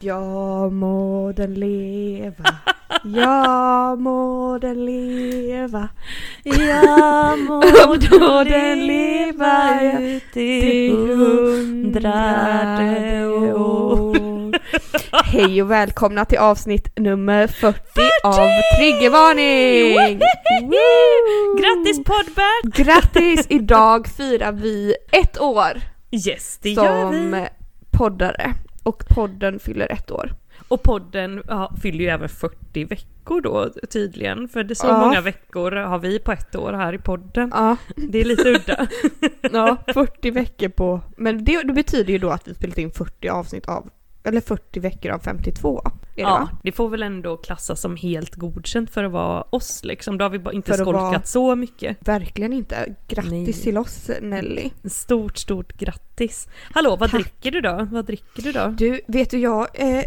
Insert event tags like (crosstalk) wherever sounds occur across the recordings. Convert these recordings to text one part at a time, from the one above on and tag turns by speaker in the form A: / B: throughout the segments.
A: Ja må den leva, ja må den leva, ja må (laughs) den leva ut i hundrade år. Hej och välkomna till avsnitt nummer 40, av Triggervarning!
B: Grattis Podbert!
A: Grattis! Idag firar vi ett år
B: Yes, det gör
A: som
B: vi.
A: poddare och podden fyller ett år.
B: Och podden ja, fyller ju även 40 veckor då tydligen. För det så
A: Ja.
B: många veckor har vi på ett år här i podden.
A: Ja,
B: Det är lite udda. (laughs)
A: Ja, 40 veckor på... Men det, det betyder ju då att vi spelat in 40 avsnitt av... Eller 40 veckor av 52. Är det
B: Ja,
A: va?
B: det får väl ändå klassas som helt godkänt för att vara oss liksom. Då har vi bara inte
A: För
B: skolkat
A: vara-
B: så mycket.
A: Verkligen inte. Grattis
B: Nej.
A: till oss Nelly.
B: Stort, stort grattis. Hallå, vad
A: Tack.
B: dricker du då? Vad dricker du då?
A: Du, vet du jag, eh,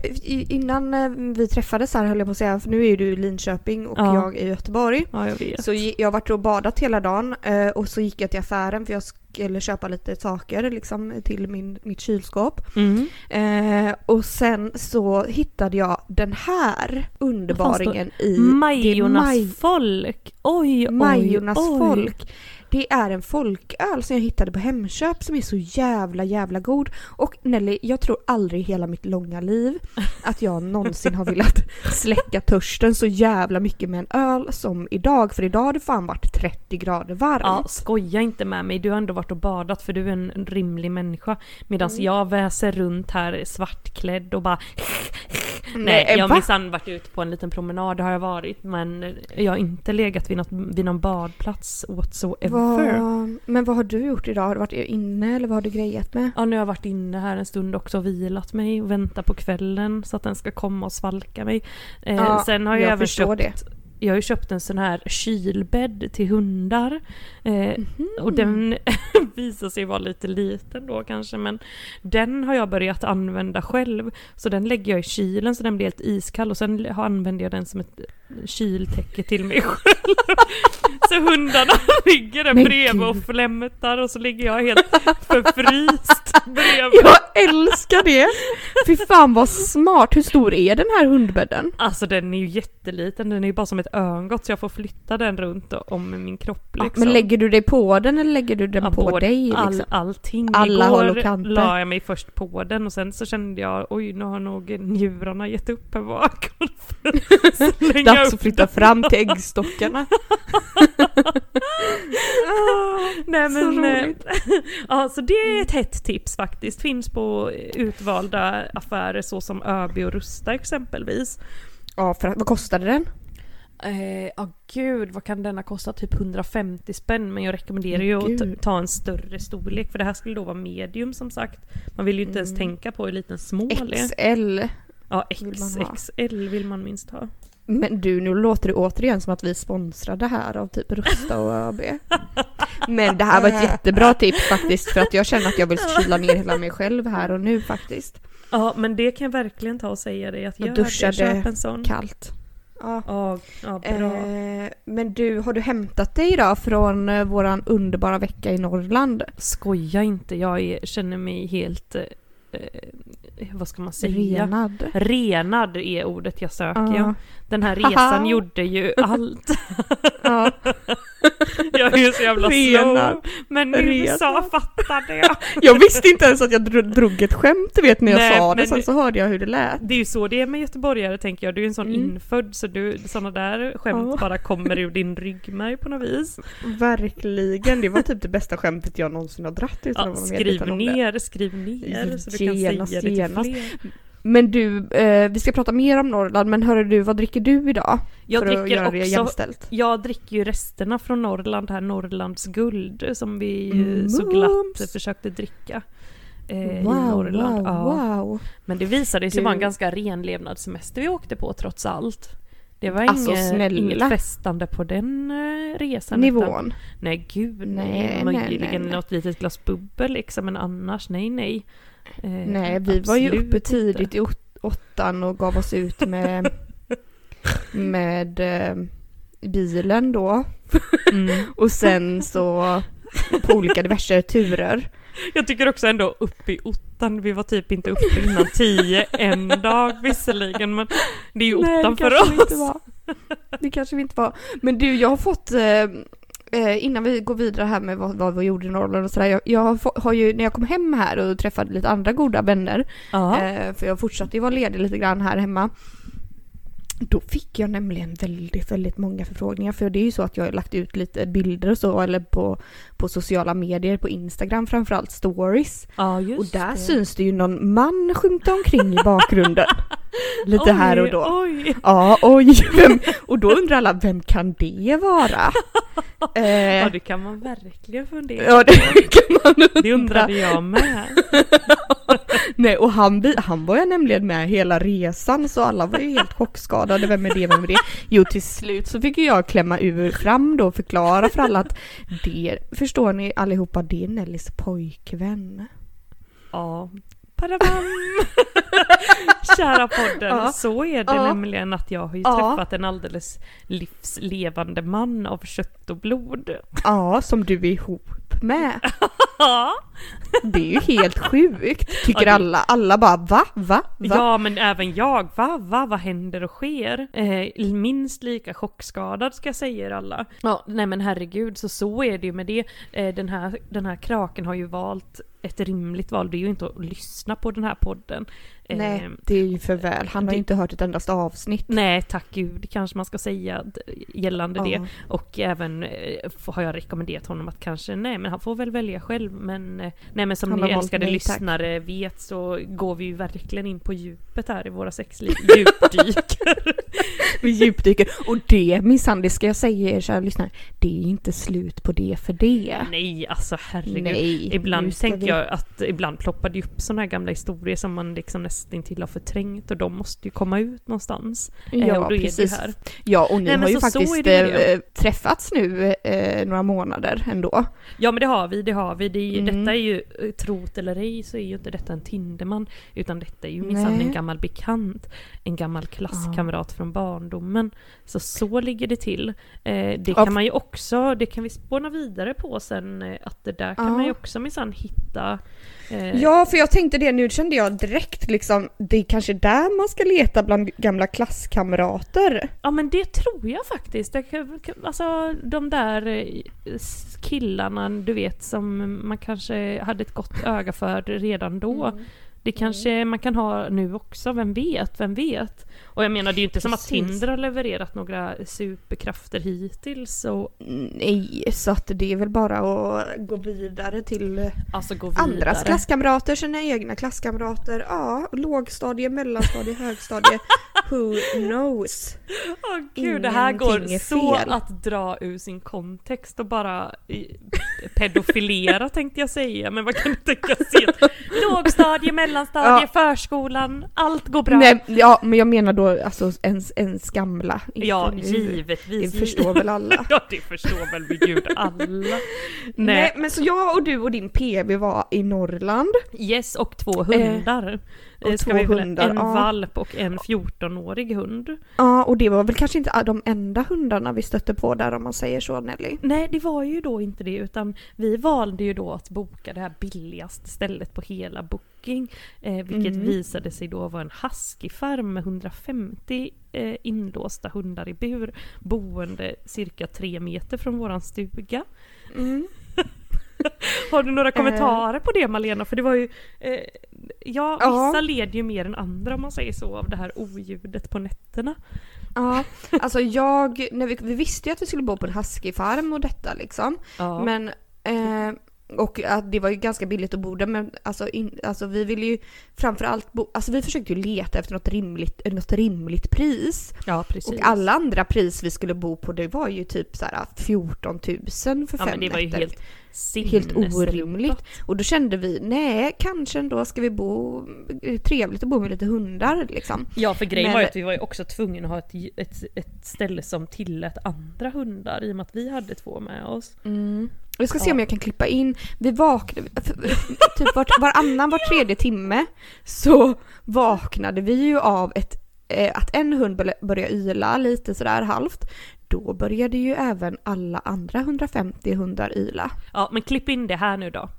A: innan eh, vi träffades här höll jag på att säga, för nu är ju du i Linköping och
B: Ja.
A: jag i Göteborg.
B: Ja, jag vet.
A: Så jag har varit och badat hela dagen eh, och så gick jag till affären för jag skulle köpa lite saker liksom till min, mitt kylskåp.
B: Mm.
A: Eh, och sen så hittade jag den här underbaringen i
B: Majornas
A: är
B: folk! Oj, oj,
A: Majornas
B: oj.
A: folk. Det är en folköl som jag hittade på Hemköp som är så jävla jävla god. Och Nelly, jag tror aldrig i hela mitt långa liv att jag någonsin har velat (laughs) släcka törsten så jävla mycket med en öl som idag. För idag har det fan varit 30 grader varmt.
B: Ja, skoja inte med mig. Du har ändå varit och badat för du är en rimlig människa. Medan
A: Mm.
B: jag väser runt här svartklädd och bara... Nej, jag har minsann varit ute på en liten promenad, det har jag varit. Men jag har inte legat vid, något, vid någon badplats whatsoever.
A: Vad- Men vad har du gjort idag? Har du varit inne eller vad har du grejat med?
B: Ja, nu har jag varit inne här en stund också och vilat mig och väntat på kvällen så att den ska komma och svalka mig. Eh,
A: Ja,
B: sen har jag,
A: jag
B: även köpt, jag har ju köpt en sån här kylbädd till hundar. Eh,
A: Mhm.
B: Och den (laughs) visar sig vara lite liten då kanske men den har jag börjat använda själv. Så den lägger jag i kylen så den blir helt iskall och sen använder jag den som ett kyltäcke till mig själv. så hundarna (laughs) ligger där bredvid och flämtar och så ligger jag helt förfryst bredvid.
A: Jag älskar det! Fy fan vad smart! Hur stor är den här hundbädden?
B: Alltså den är ju jätteliten, den är ju bara som ett örngott så jag får flytta den runt om min kropp liksom.
A: Men lägger du dig på den eller lägger du den
B: Ja,
A: på
B: både-
A: dig? Liksom?
B: all, allting.
A: Alla
B: Igår
A: håll och kanter.
B: la jag mig först på den och sen så kände jag oj nu har nog njurarna gett upp här bak. (laughs)
A: Dags att flytta fram till äggstockarna. (laughs)
B: Nej
A: Så
B: men, eh,
A: roligt. (laughs)
B: ja så det är ett hett tips faktiskt. Finns på utvalda affärer såsom ÖB och Rusta exempelvis.
A: Ja, för vad kostade den?
B: Eh, Ja gud, vad kan denna kosta? Typ 150 spänn. Men jag rekommenderar ju
A: Men
B: att ta-
A: gud.
B: en större storlek. För det här skulle då vara medium som sagt. Man vill ju inte ens
A: Mm.
B: tänka på hur liten small är.
A: XL.
B: Ja,
A: vill man ha.
B: XXL vill man minst ha.
A: Men du, nu låter det återigen som att vi är sponsrade här av typ Rusta och ÖB. Men det här var ett (laughs) jättebra tips faktiskt för att jag känner att jag vill kyla ner hela mig själv här och nu faktiskt.
B: Ja, men det kan jag verkligen ta och säga dig att gör
A: duschade
B: det. Köp en sån.
A: Kallt. Ja.
B: Ja, ja bra.
A: Eh, men du, har du hämtat dig idag från eh, våran underbara vecka i Norrland?
B: Skoja inte, jag är, känner mig helt... Eh, vad ska man säga?
A: Renad.
B: Renad är ordet jag söker.
A: Ja.
B: Ja. Den här resan
A: Haha.
B: gjorde ju allt.
A: Ja. (laughs)
B: jag är så jävla
A: Renad.
B: slow. Men nu
A: Renad.
B: sa fattade jag. (laughs)
A: Jag visste inte ens att jag dro- drog ett skämt vet när jag
B: Nej,
A: sa det, sen så hörde jag hur det lät.
B: Det är ju så det är med göteborgare tänker jag. Du är en sån
A: Mm.
B: infödd så du, såna där skämt
A: Ja.
B: bara kommer ur din ryggmärg på något vis.
A: Verkligen, det var typ det bästa skämtet jag någonsin har dratt utan
B: Ja,
A: att vara
B: skriv
A: medveten om det.
B: ner, skriv ner så du kan säga det till fler.
A: Men du, eh, vi ska prata mer om Norrland, men hörru du, vad dricker du idag?
B: Jag
A: för att
B: dricker
A: göra
B: också. Jag dricker ju resterna från Norrland här, Norrlands guld som vi ju så glatt försökte dricka. eh, i Norrland.
A: wow,
B: ja.
A: wow.
B: Men det visade sig
A: Du-
B: vara en ganska ren levnadssemester vi åkte på trots allt. Det var
A: Alltså,
B: inget, inget festande på den eh, resan. utan-
A: Nivån.
B: Nej gud,
A: Nej,
B: nej.
A: nej,
B: Möjligen
A: nej, nej.
B: något litet glas bubbel liksom, men annars nej, nej. Eh,
A: Nej, vi var ju uppe tidigt i åt- åttan och gav oss ut med, (laughs) med eh, bilen då.
B: Mm.
A: Och sen så på olika diverse turer.
B: Jag tycker också ändå uppe i ottan, vi var typ inte uppe innan tio en dag visserligen, men det är ju ottan
A: det
B: för
A: kanske vi inte
B: oss.
A: var. Det kanske vi inte var. Men du, jag har fått, eh, eh, innan vi går vidare här med vad, vad vi gjorde i Norrland och sådär. Jag, jag har, har ju, när jag kom hem här och träffade lite andra goda vänner, eh, för jag fortsatte ju vara ledig lite grann här hemma. Då fick jag nämligen väldigt, väldigt många förfrågningar. För det är ju så att jag har lagt ut lite bilder och så, eller på, på sociala medier, på Instagram framförallt, stories.
B: ja,
A: Och där
B: det.
A: syns det ju någon man skymta omkring i bakgrunden. (laughs) Lite
B: Oj,
A: här och då.
B: Oj.
A: Ja, oj. Vem, och då undrar alla, vem kan det vara? (laughs)
B: Ja,
A: Eh,
B: det kan man verkligen fundera
A: ja, det (laughs) kan man undra.
B: Det undrade jag med. (laughs)
A: Nej, och han, han var ju nämligen med hela resan så alla var ju helt chockskadade. Vem är det, vem är det? Jo, till slut så fick jag klämma ur fram då och förklara för alla att det, förstår ni allihopa, det är Nellys pojkvän.
B: Ja. Padabam! (laughs) Kära podden,
A: Ja.
B: så är det
A: Ja.
B: nämligen att jag har ju
A: Ja.
B: träffat en alldeles livslevande man av kött och blod.
A: Ja, som du är ihop med. (laughs) Det är ju helt sjukt, tycker
B: Ja, det-
A: alla. Alla bara va, va, va?
B: ja men även jag, va, va, vad händer och sker? Eh, minst lika chockskadad ska jag säga er alla. Ja, nej men herregud, så så är det ju med det. Eh, den, här, den här kraken har ju valt ett rimligt val, det är ju inte att lyssna på den här podden.
A: Nej, det är ju för väl. Han har ju inte hört ett endast avsnitt.
B: Nej, tack gud kanske man ska säga gällande
A: Ja.
B: det. Och även eh, har jag rekommenderat honom att kanske, nej men han får väl välja själv. Men, eh, nej, men som
A: Han
B: ni älskade
A: mig, tack.
B: lyssnare vet så går vi ju verkligen in på djupet här i våra sexliv. (laughs) Djupdyker.
A: Vi djupdyker. Och det minsann, det ska jag säga er kära lyssnare, det är inte slut på det för det.
B: nej, alltså herregud.
A: Nej,
B: Ibland tänker
A: vi-
B: jag att ibland ploppar det upp sådana här gamla historier som man liksom nästan till har förträngt och de måste ju komma ut någonstans. Eh,
A: Ja,
B: och då är det
A: precis.
B: här.
A: Ja, och ni
B: Nej,
A: har ju
B: så- så
A: faktiskt
B: det.
A: eh, träffats nu eh, några månader ändå.
B: Ja men det har vi, det har vi. Det är, ju-
A: Mm.
B: Detta är ju, eh, trot eller ej, så är ju inte detta en Tinderman. Utan detta är ju minsann en gammal bekant. En gammal klasskamrat från barndomen. Så så ligger det till. Eh, det kan man ju också, det kan vi spåna vidare på sen, eh, att det där kan
A: Ja.
B: man ju också minsann hitta. Eh,
A: Ja, för jag tänkte det nu kände jag direkt liksom, det är kanske där man ska leta bland gamla klasskamrater.
B: Ja men det tror jag faktiskt. Det alltså de där eh, killarna du vet som man kanske hade ett gott öga för redan då.
A: Mm.
B: Det kanske man kan ha nu också, vem vet, vem vet? Och jag menar det är ju inte som att. Tinder har levererat några superkrafter hittills och
A: Nej, så att det är väl bara att gå vidare till
B: alltså gå vidare.
A: andras klasskamrater, sina egna klasskamrater. Ja, lågstadie, mellanstadie, högstadie. (laughs) Who knows?
B: Åh gud, det här går så att dra ur sin kontext och bara i- pedofilera tänkte jag säga, men vad kan tänka sig? (laughs) Lågstadie, mellanstadie, förskolan, allt går bra.
A: Nej, ja, men jag menar då alltså ens, ens gamla.
B: ja, givetvis.
A: Det förstår väl alla. (laughs)
B: Ja, det förstår väl vid gud alla.
A: Nej.
B: Nej.
A: men så jag och du och din PB var i Norrland.
B: Yes, och två hundar.
A: Och
B: Ska
A: två
B: vi
A: hundar,
B: en
A: ja.
B: valp och en 14-årig hund.
A: Ja, och det var väl kanske inte de enda hundarna vi stötte på där om man säger så Nelly.
B: Nej, det var ju då inte det, utan vi valde ju då att boka det här billigaste stället på hela Booking. Eh, vilket
A: Mm.
B: visade sig då vara en huskyfarm med 150 eh, inlåsta hundar i bur, boende cirka tre meter från våran stuga.
A: Mm. (laughs)
B: Har du några kommentarer på det Malena? För det var ju, eh, ja
A: Ja.
B: vissa led ju mer än andra om man säger så av det här oljudet på nätterna.
A: Ja, alltså jag, när vi, vi visste ju att vi skulle bo på en huskyfarm och detta liksom.
B: Ja.
A: Men eh, och att det var ju ganska billigt att bo där men alltså, in, alltså vi ville ju framförallt bo, alltså vi försökte ju leta efter något rimligt, något rimligt pris.
B: Ja, precis.
A: Och alla andra pris vi skulle bo på det var ju typ så här 14 000 för
B: ja,
A: fem
B: men det var ju
A: nätter.
B: helt
A: Helt orimligt. Och då kände vi, nej kanske ändå ska vi bo, det är trevligt att bo med lite hundar liksom.
B: Ja, för grejen
A: Men-
B: var ju att vi var ju också tvungna att ha ett, ett, ett ställe som tillät andra hundar i och med att vi hade två med oss.
A: Jag ska se
B: Ja.
A: om jag kan klippa in, vi vaknade, (laughs) typ vart, varannan, var tredje timme så vaknade vi ju av ett, eh, att en hund började- började yla lite sådär halvt. Då började ju även alla andra 150 hundar yla.
B: Ja, men klipp in det här nu då.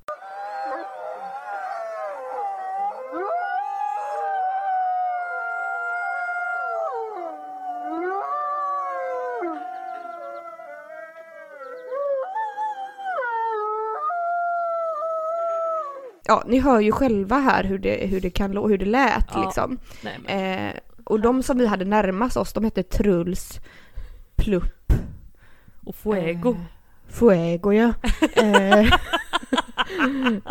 A: Ja, ni hör ju själva här hur det, hur det, kan, hur det lät
B: Ja.
A: liksom.
B: Nej, men,
A: Eh, och de som vi hade närmast oss, de hette Truls, Plupp,
B: och Fuego.
A: Eh, Fuego ja. (laughs) eh,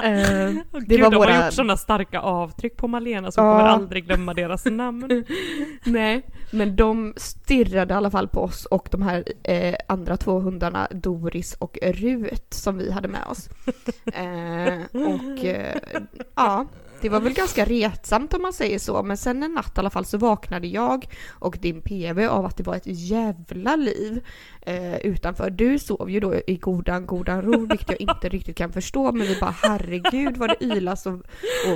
A: eh, det
B: Gud,
A: var
B: de har
A: våra-
B: gjort sådana starka avtryck på Malena så hon
A: Ja.
B: kommer aldrig glömma deras namn. (laughs)
A: nej, men de stirrade i alla fall på oss och de här eh, andra två hundarna, Doris och Rut, som vi hade med oss. (laughs) Eh, och eh, ja, det var väl ganska retsamt om man säger så, men sen en natt i alla fall så vaknade jag och din PV av att det var ett jävla liv eh, utanför. Du sov ju då i godan, godan ro, vilket jag inte riktigt kan förstå, men vi bara herregud vad det ylas och,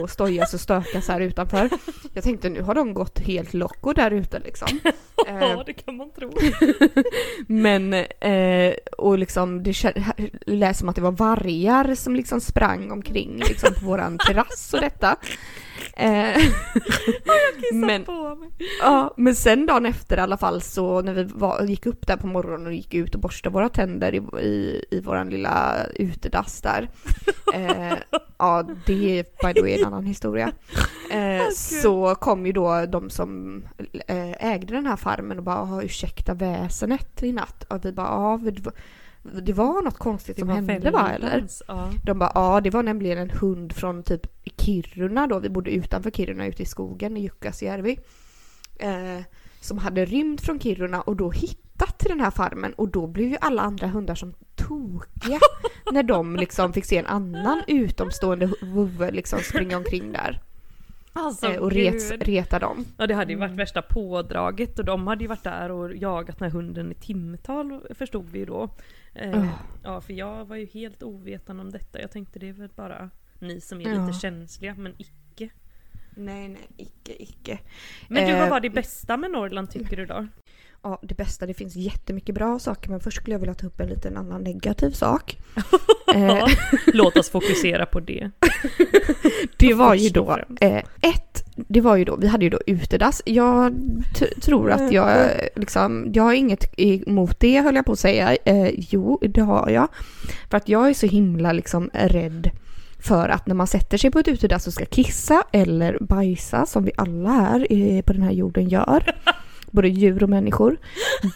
A: och stojas och stökas här utanför. Jag tänkte nu har de gått helt locko där ute liksom. (laughs) Eh,
B: Ja, det kan man tro. (laughs)
A: men, eh, och liksom det lät som att det var vargar som liksom sprang omkring liksom på våran terrass och detta. Eh, men,
B: på mig.
A: ja, men sen dagen efter i alla fall så när vi var, gick upp där på morgonen och gick ut och borstade våra tänder i, i, i våran lilla utedass där. (laughs) Eh, ja, det är by the way en annan historia. Eh, så kom ju då de som eh, ägde den här farmen och bara "Ah, ursäkta väsenet i natt. Och vi bara ja, det var något konstigt som hände va eller?
B: Ja.
A: De bara ja, det var nämligen en hund från typ Kiruna då, vi bodde utanför Kiruna ute i skogen i Jukkasjärvi. Eh, som hade rymt från Kiruna och då hittat till den här farmen och då blev ju alla andra hundar som tokiga (laughs) när de liksom fick se en annan utomstående vovve liksom springa omkring där
B: Alltså,
A: eh, och ret,
B: gud.
A: reta dem.
B: Ja det hade ju varit värsta pådraget och de hade ju varit där och jagat den här hunden i timtal förstod vi ju då. Eh,
A: Ja.
B: Ja för jag var ju helt ovetande om detta. Jag tänkte det är väl bara ni som är
A: Ja.
B: lite känsliga men icke.
A: Nej, nej, icke, icke.
B: Men du vad
A: Eh,
B: var det bästa med Norrland tycker du då?
A: Ja, det bästa, det finns jättemycket bra saker men först skulle jag vilja ta upp en liten annan negativ sak. (laughs) eh,
B: Låt oss fokusera på det. (laughs)
A: det var ju då, eh, ett, det var ju då, vi hade ju då utedass. Jag tror att jag eh, liksom, jag har inget emot det höll jag på att säga. Eh, jo, det har jag. För att jag är så himla liksom rädd för att när man sätter sig på ett utedass och ska kissa eller bajsa, som vi alla här eh, på den här jorden gör, (laughs) både djur och människor,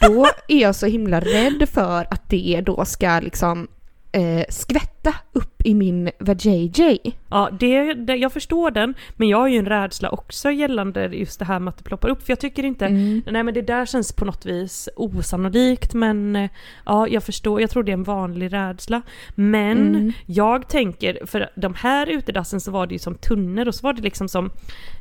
A: då är jag så himla rädd för att det då ska liksom eh, skvätta upp i min vajayjay.
B: Ja, det, det, jag förstår den, men jag har ju en rädsla också gällande just det här med att det ploppar upp. För jag tycker inte,
A: Mm.
B: nej men det där känns på något vis osannolikt. Men eh, ja, jag förstår, jag tror det är en vanlig rädsla. Men
A: Mm.
B: jag tänker, för de här utedassen så var det ju som tunnor och så var det liksom som,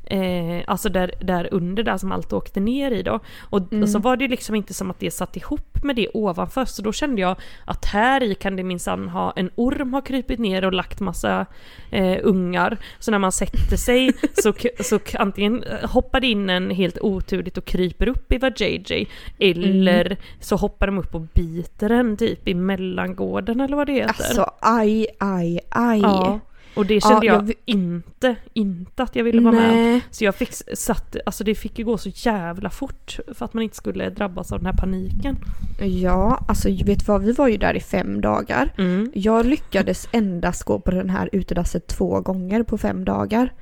B: eh, alltså där, där under där som allt åkte ner i då. Och,
A: Mm.
B: och så var det liksom inte som att det satt ihop med det ovanför. Så då kände jag att här i kan det minsann ha, en orm har krypit ner och lagt massa eh, ungar. Så när man sätter sig så, så antingen eh, hoppar det in en helt oturligt och kryper upp i vad JJ eller så hoppar de upp och biter en typ i mellangården eller vad det heter.
A: Alltså aj, aj, aj.
B: ja. Och det kände
A: Ja,
B: jag,
A: jag
B: inte, inte att jag ville vara med.
A: Nej.
B: Så jag fick satt, alltså det fick ju gå så jävla fort för att man inte skulle drabbas av den här paniken.
A: Ja, alltså vet vad, vi var ju där i fem dagar.
B: Mm.
A: Jag lyckades endast gå på den här utedasset två gånger på fem dagar.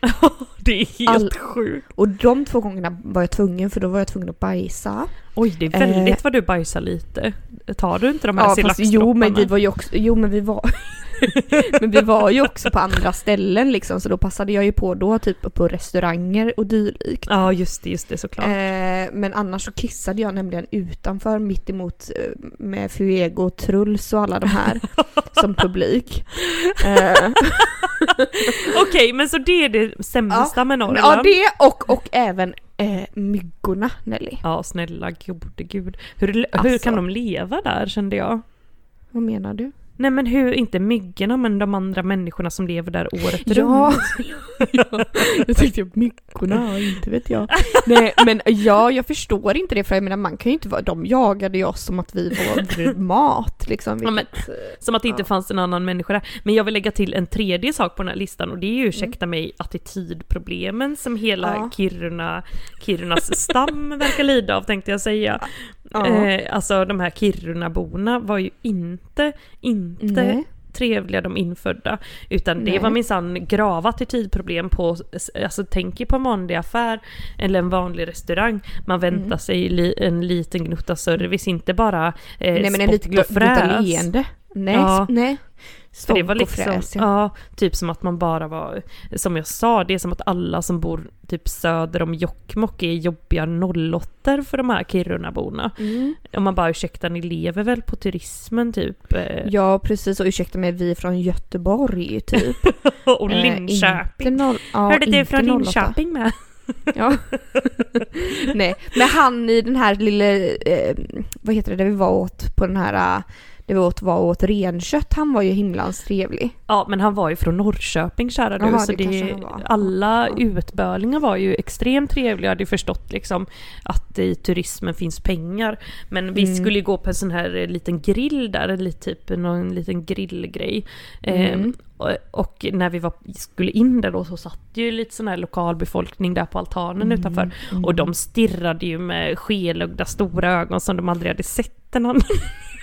A: (laughs)
B: Det är helt
A: All-
B: sjukt.
A: Och de två gångerna var jag tvungen för då var jag tvungen att bajsa.
B: Oj, det är väldigt
A: Eh.
B: vad du bajsar lite. Tar du inte de här
A: Ja fast jo men vi var ju också, jo men vi var (laughs) Men vi var ju också på andra ställen liksom så då passade jag ju på då typ på restauranger och dylikt.
B: Ja just det, just det såklart.
A: Eh, men annars så kissade jag nämligen utanför mitt emot eh, med Fuego och Truls och alla de här (laughs) som publik. (laughs) Eh,
B: Okej, men så det är det sämsta med Norrland?
A: ja det och, och även eh, myggorna Nelly.
B: Ja, snälla gode gud. Hur, hur
A: Alltså.
B: kan de leva där kände jag?
A: Vad menar du?
B: Nej men hur, inte myggorna men de andra människorna som lever där året
A: Ja,
B: runt. (laughs)
A: ja, jag tänkte myggorna, inte vet jag. Nej men ja, jag förstår inte det för jag menar man kan ju inte vara, de jagade ju oss som att vi var (laughs) mat liksom.
B: Ja, men-
A: vilket,
B: Som att det inte
A: Ja.
B: fanns en annan människa där. Men jag vill lägga till en tredje sak på den här listan och det är ju,
A: Mm.
B: ursäkta mig, attitydproblemen som hela
A: Ja.
B: Kiruna, Kirunas stam verkar lida av tänkte jag säga.
A: Ja.
B: Eh, alltså de här Kirunaborna var ju inte, inte
A: Nej.
B: trevliga de infödda. Utan det
A: Nej.
B: var minsann grava attitydproblem på, alltså tänk er på en vanlig affär eller en vanlig restaurang. Man väntar
A: Mm.
B: sig li, en liten gnutta service, inte bara eh,
A: Nej men en liten
B: fräs.
A: leende. Nej,
B: Ja.
A: nej.
B: För det var
A: och
B: liksom,
A: ja.
B: typ som att man bara var, som jag sa, det är som att alla som bor typ söder om Jokkmokk är jobbiga nollåttor för de här Kirunaborna.
A: Mm.
B: Om man bara ursäkta, ni lever väl på turismen typ? eh,
A: Ja precis och ursäkta mig, vi är från Göteborg typ. (laughs)
B: och
A: Eh,
B: Linköping.
A: Inte noll, ja,
B: Hörde du från
A: 08.
B: Linköping med? (laughs)
A: Ja. Nej, men han i den här lilla, eh, vad heter det, där vi var åt på den här, där vi åt, var åt renkött, han var ju himlans trevlig.
B: Ja, men han var ju från Norrköping kära du,
A: Jaha,
B: så
A: det
B: det,
A: var.
B: alla
A: Ja.
B: utbörlingar var ju extremt trevliga. Jag hade förstått liksom att i turismen finns pengar. Men vi
A: Mm.
B: skulle gå på en sån här eh, liten grill där, typ någon liten grillgrej.
A: Mm.
B: Eh, och, när vi var, skulle in där då så satt ju lite sån här lokalbefolkning där på altanen utanför.
A: Mm.
B: Och de stirrade ju med skelögda stora ögon som de aldrig hade sett en annan, (laughs)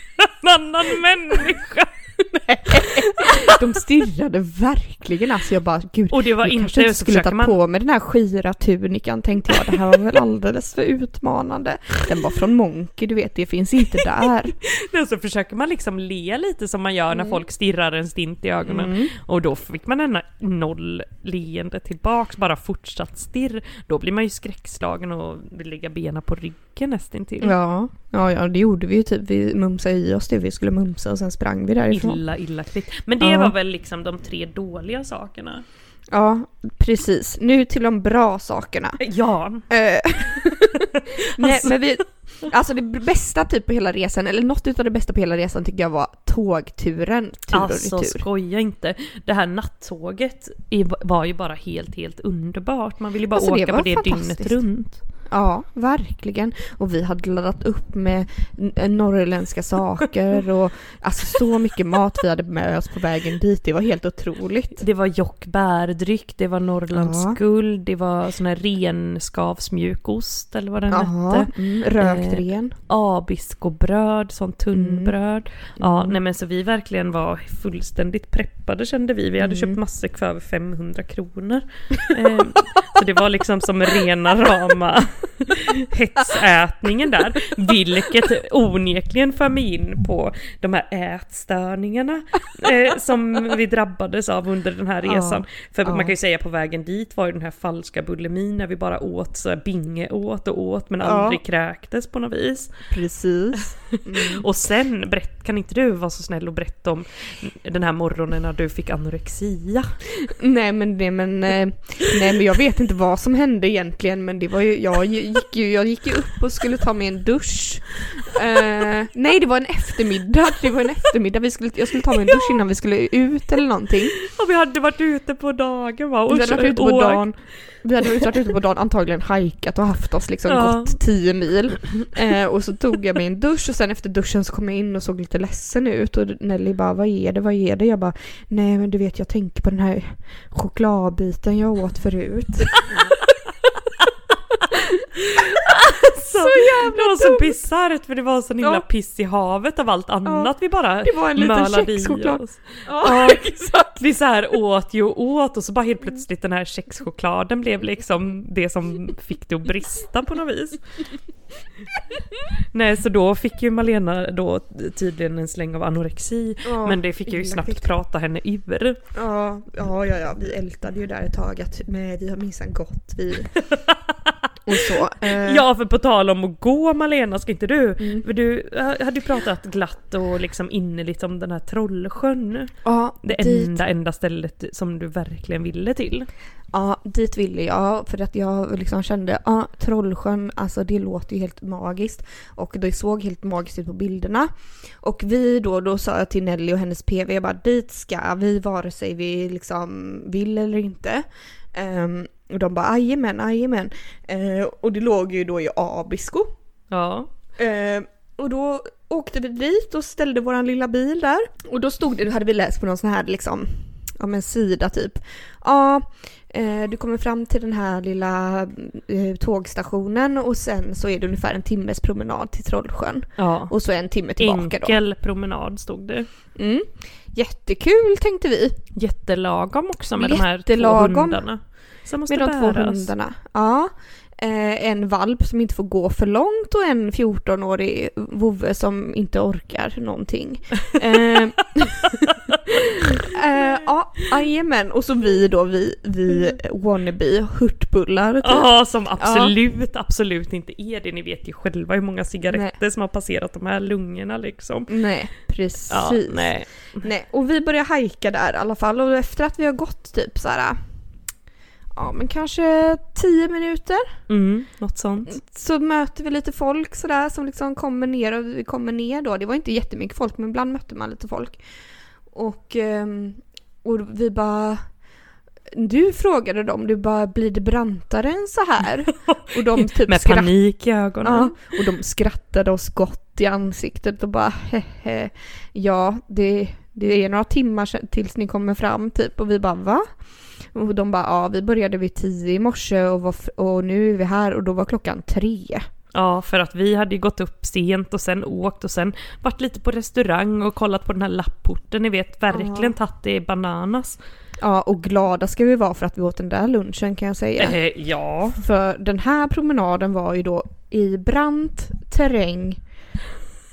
B: en annan människa.
A: De stirrade verkligen alltså jag bara gud.
B: Och det var
A: jag
B: inte,
A: kanske inte skulle ta
B: man
A: på mig den här skira tunikan tänkte jag. Det här var väl alldeles för utmanande. Den var från Monkey, du vet det finns inte där. (laughs)
B: Och så försöker man liksom le lite som man gör när folk stirrar en stint i ögonen.
A: Mm.
B: Och då fick man en noll leende tillbaks, bara fortsatt stirr. Då blir man ju skräckslagen och vill lägga benen på ryggen nästintill.
A: Ja, ja, ja det gjorde vi ju typ. Vi mumsade i oss det vi skulle mumsa och sen sprang vi därifrån.
B: Illa, illa klippt. Men det
A: Ja.
B: var väl liksom de tre dåliga sakerna?
A: Ja, precis. Nu till de bra sakerna.
B: Ja.
A: Eh, (laughs) Nej
B: Alltså.
A: men vi, alltså det bästa typ på hela resan, eller något utav det bästa på hela resan tycker jag var tågturen tur
B: Alltså
A: och retur.
B: skoja inte. Det här nattåget var ju bara helt, helt underbart. Man vill ju bara
A: Alltså, det
B: åka
A: var
B: på det dygnet runt.
A: Ja, verkligen. Och vi hade laddat upp med n- norrländska saker och alltså så mycket mat vi hade med oss på vägen dit. Det var helt otroligt.
B: Det var Jock bärdryck, det var Norrlands
A: Ja.
B: det var sån här renskavsmjukost eller vad den
A: Jaha,
B: hette.
A: mm, rökt
B: Eh,
A: ren.
B: Abiskobröd, sånt tunnbröd. Ja,
A: Mm.
B: nej men så vi verkligen var fullständigt preppade kände vi. Vi hade
A: Mm.
B: köpt massor för över 500 kronor. (laughs) eh, så det var liksom som rena rama (laughs) hetsätningen där. Vilket onekligen för mig in på de här ätstörningarna eh, som vi drabbades av under den här
A: Ja,
B: resan. För
A: ja.
B: man kan ju säga på vägen dit var ju den här falska bulimin när vi bara åt så binge åt och åt men
A: Ja.
B: aldrig kräktes på något vis.
A: Precis. Mm. (laughs)
B: Och sen, berätt, kan inte du vara så snäll och berätta om den här morgonen när du fick anorexia?
A: Nej men det men, eh, nej men jag vet inte vad som hände egentligen men det var ju, jag gick ju, jag gick ju upp och skulle ta mig en dusch. Eh, nej det var en eftermiddag, det var en eftermiddag, vi skulle, jag skulle ta mig en dusch innan vi skulle ut eller någonting.
B: Och vi hade varit ute på dagen va? Och
A: Vi hade varit ute på dagen, vi hade varit ute på dagen, antagligen hajkat och haft oss liksom
B: Ja.
A: gått 10 mil. Eh, och så tog jag mig en dusch och sen efter duschen så kom jag in och såg lite ledsen ut och Nelly bara vad är det, vad är det? Jag bara nej men du vet jag tänker på den här chokladbiten jag åt förut. (laughs)
B: Så,
A: jävla
B: det var så bisarrt för det var sån himla
A: Ja.
B: piss i havet av allt annat vi bara
A: Det var en liten kexchoklad. Ja, (laughs) exakt.
B: Vi så här åt ju och åt och så bara helt plötsligt den här kexchokladen blev liksom det som fick det att brista på något vis. Nej, så då fick ju Malena då tydligen en släng av anorexi.
A: Ja,
B: men det fick jag ju snabbt
A: fick
B: prata henne ur.
A: Ja, ja, ja, ja, vi ältade ju där ett tag att men vi har minsann gått vi. (laughs) Och så. Eh,
B: Ja, för på tal om att gå Malena, ska inte du?
A: Mm.
B: För du hade ju pratat glatt och liksom innerligt om den här Trollsjön.
A: ja,
B: Det
A: dit,
B: enda, enda stället som du verkligen ville till.
A: ja, dit ville jag för att jag liksom kände, ja, Trollsjön, alltså det låter ju helt magiskt. Och det såg helt magiskt ut på bilderna. Och vi då, då sa jag till Nelly och hennes PV, jag bara dit ska vi vare sig vi liksom vill eller inte. Ehm, och de bara jajamän, jajamän. Uh, och det låg ju då i Abisko.
B: Ja.
A: Eh, och då åkte vi dit och ställde våran lilla bil där. Och då stod det, då hade vi läst på någon sån här liksom, ja men sida typ. Ja, eh, du kommer fram till den här lilla eh, tågstationen och sen så är det ungefär en timmes promenad till Trollsjön.
B: ja.
A: Och så en timme tillbaka
B: Enkel promenad stod det.
A: då. Mm. Jättekul tänkte vi.
B: Jättelagom också med de här två
A: Jättelagom.
B: hundarna. Som måste
A: Med de två
B: bäras.
A: hundarna. Ja. Eh, en valp som inte får gå för långt och en 14-årig vovve som inte orkar någonting. (laughs) Eh, eh, ja, jajamän. Och så vi då, vi, vi wannabe hurtbullar typ.
B: Ja, som absolut, absolut inte är det. Ni vet ju själva hur många cigaretter som har passerat de här lungorna liksom.
A: Nej, precis.
B: Ja, nej.
A: Nej, och vi börjar hajka där i alla fall och efter att vi har gått typ så här. Ja men kanske 10 minuter
B: Mm, något sånt.
A: så möter vi lite folk sådär som liksom kommer ner och vi kommer ner då. Det var inte jättemycket folk men ibland mötte man lite folk. Och, ehm, och vi bara du frågade dem, du bara blir det brantare än så här? (laughs) Och de typ
B: Med
A: skratt-
B: panik i ögonen.
A: Ja, och de skrattade oss gott i ansiktet och bara hehe, ja det, det är några timmar tills ni kommer fram typ och vi bara va? Och de bara ja vi började vid tio i morse och, var, och nu är vi här och då var klockan tre.
B: Ja, för att vi hade ju gått upp sent och sen åkt och sen varit lite på restaurang och kollat på den här lapporten. Ni vet, verkligen tagit det bananas.
A: Ja och glada ska vi vara för att vi åt den där lunchen kan jag säga.
B: Eh, ja.
A: För den här promenaden var ju då i brant terräng,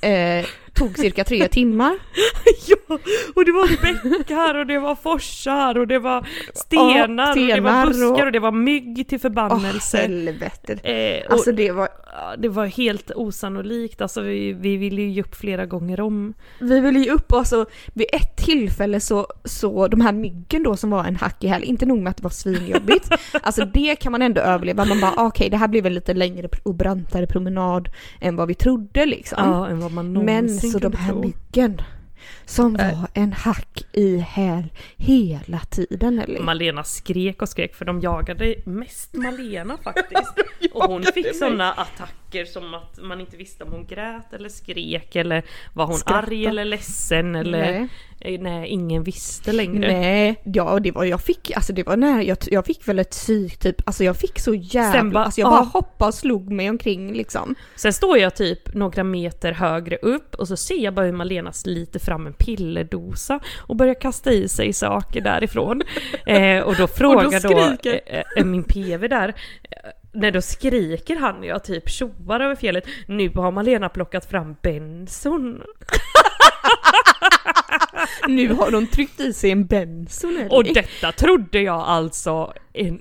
A: eh, tog cirka tre (laughs) timmar.
B: ja, och det var bäckar och det var forsar och det var stenar, och det var buskar
A: och-
B: det var mygg till
A: Åh
B: förbannelse.
A: helvete.
B: Eh, och,
A: Alltså det var,
B: det var helt osannolikt, alltså vi, vi ville ju ge upp flera gånger om.
A: vi ville ju upp och alltså vid ett tillfälle så, så de här myggen då som var en hack i häl, inte nog med att det var svinjobbigt, (laughs) alltså det kan man ändå överleva, man bara okej det här blir väl lite längre och brantare promenad än vad vi trodde liksom.
B: Ja, än vad man någonsin
A: Men så de här myggen som
B: Äh.
A: var en hack i häl hela tiden eller?
B: Malena skrek och skrek för de jagade mest Malena faktiskt. (laughs) och hon fick sådana attacker som att man inte visste om hon grät eller skrek eller var hon
A: Skratta.
B: arg eller ledsen eller
A: Nej.
B: nej, nej ingen visste längre.
A: Nej, ja det var jag fick, alltså det var när jag, jag fick väl ett psyk typ, alltså jag fick så jävla,
B: bara,
A: alltså jag bara
B: ah.
A: hoppade och slog mig omkring liksom.
B: Sen står jag typ några meter högre upp och så ser jag bara hur Malena sliter fram en pillerdosa och börjar kasta i sig saker därifrån. (laughs) eh, och då frågar då,
A: skriker-
B: eh, eh, min PV där, eh, nej då skriker han jag typ tjoar över fjället. Nu har Malena plockat fram benson. (laughs)
A: Nu har de tryckt i sig en benson eller?
B: Och detta trodde jag alltså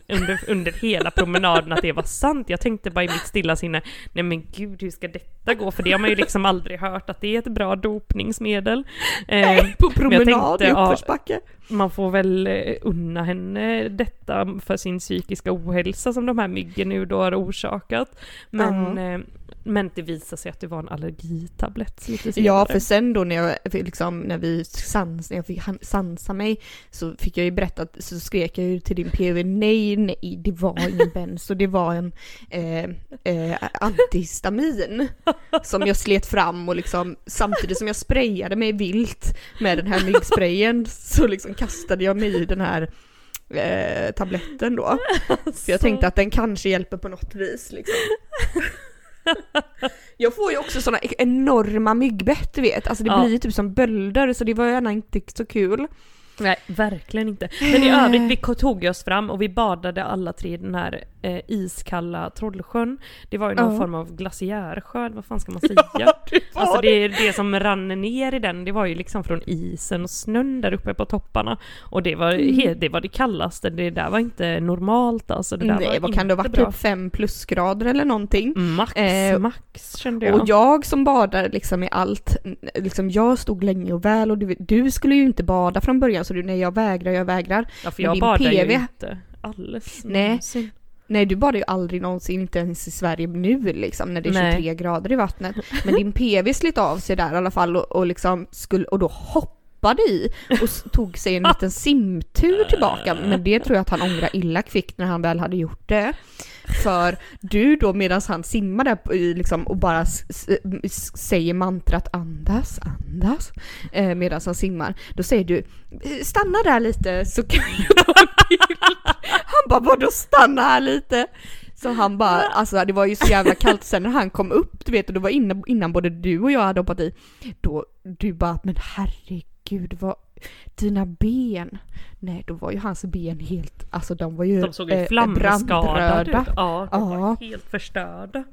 B: under, under hela promenaden att det var sant. Jag tänkte bara i mitt stilla sinne, nej men gud hur ska detta gå? För det har man ju liksom aldrig hört att det är ett bra dopningsmedel. Eh,
A: på
B: men jag
A: promenad i
B: ja,
A: uppförsbacke.
B: man får väl eh, unna henne detta för sin psykiska ohälsa som de här myggen nu då har orsakat. Men, eh, men det visade sig att det var en allergitablett lite senare.
A: Ja, för sen då när jag liksom, när vi sans, när jag fick sansa mig så fick jag ju berätta, att- så skrek jag ju till din PV, nej, nej, det var ingen benzo, det var en eh, eh, antihistamin som jag slet fram och liksom samtidigt som jag sprayade mig vilt med den här myggsprayen så liksom kastade jag mig i den här eh, tabletten då. (laughs) Så jag tänkte att den kanske hjälper på något vis liksom. (laughs) Jag får ju också såna enorma myggbett du vet, alltså det
B: Ja.
A: blir ju typ som bölder så det var gärna inte så kul.
B: Nej, verkligen inte. Men i (laughs) övrigt, vi tog oss fram och vi badade alla tre i den här eh, iskalla Trollsjön. Det var ju någon
A: Ja.
B: form av glaciärsjö, vad fan ska man (laughs) säga? alltså det, det som rann ner i den, det var ju liksom från isen och snön där uppe på topparna. Och det var,
A: Mm.
B: det, var det kallaste, det där var inte normalt alltså. Det där
A: Nej,
B: var
A: vad kan det ha varit? Typ fem plusgrader eller någonting.
B: Max,
A: Eh,
B: max kände jag.
A: Och jag som badar liksom i allt, liksom jag stod länge och väl och du, du skulle ju inte bada från början så du, nej jag vägrar, jag vägrar.
B: ja, för jag badar ju
A: PV
B: inte alls
A: Nej. Nej du badar ju aldrig någonsin, inte ens i Sverige nu liksom när det är
B: Nej.
A: 23 grader i vattnet. Men din (laughs) PV slet av sig där i alla fall och, och liksom skulle, och då hoppade i och tog sig en liten simtur tillbaka. Men det tror jag att han ångrar illa kvickt när han väl hade gjort det. För du då medan han simmar där liksom, och bara säger mantrat andas, andas eh, medan han simmar. Då säger du "Eh, stanna där lite så kan jag ta en bild. Han (laughs) bara vadå stanna här lite? Så han bara, alltså det var ju så jävla kallt sen när han kom upp du vet och det var innan, innan både du och jag hade hoppat i. Då, du bara men herregud vad, dina ben. Nej då var ju hans ben helt, alltså de var ju
B: De såg ju
A: eh,
B: flamskadade ut.
A: brandröda.
B: Ja, de
A: Ja.
B: var helt förstörda.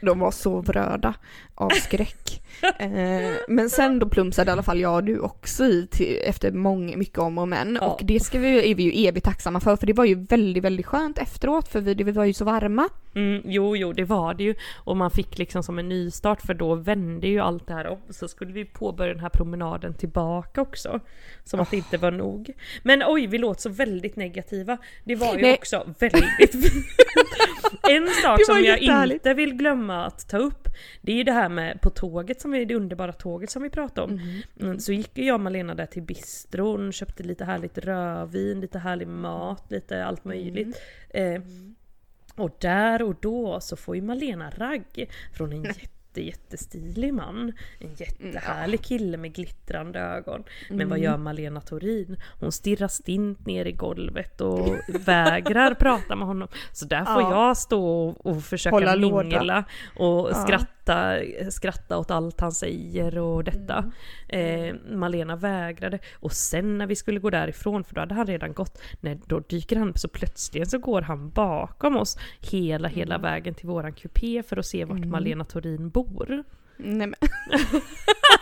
A: De var så vröda av skräck. (laughs) eh, men sen då plumsade i alla fall jag och du också i till, efter många, mycket om och men.
B: Ja.
A: Och det ska vi, är vi ju evigt tacksamma för, för det var ju väldigt, väldigt skönt efteråt för vi, vi var ju så varma.
B: Mm, jo, jo, det var det ju. Och man fick liksom som en nystart för då vände ju allt det här om. Så skulle vi påbörja den här promenaden tillbaka också. Som att det inte var nog. Men oj, vi låter så väldigt negativa. Det var ju
A: Nej.
B: också väldigt (laughs) En sak som jag inte vill glömma att ta upp. Det är ju det här med på tåget, som vi, det underbara tåget som vi pratade om. Mm, så gick jag och Malena där till bistron, köpte lite härligt rödvin, lite härlig mat, lite allt möjligt. Eh, och där och då så får ju Malena ragg från en (laughs) jätte jättestilig man. En jättehärlig kille med glittrande ögon. Men vad gör Malena Torin? Hon stirrar stint ner i golvet och (laughs) vägrar prata med honom. Så där får
A: Ja.
B: jag stå och, och försöka
A: Hålla låda.
B: mingla och
A: Ja.
B: skratta, skratta åt allt han säger och detta.
A: Mm.
B: Eh, Malena vägrade. Och sen när vi skulle gå därifrån, för då hade han redan gått, nej, då dyker han så plötsligt så går han bakom oss hela, hela
A: Mm.
B: vägen till våran kupé för att se vart Malena Torin bor.
A: Nej men. (laughs)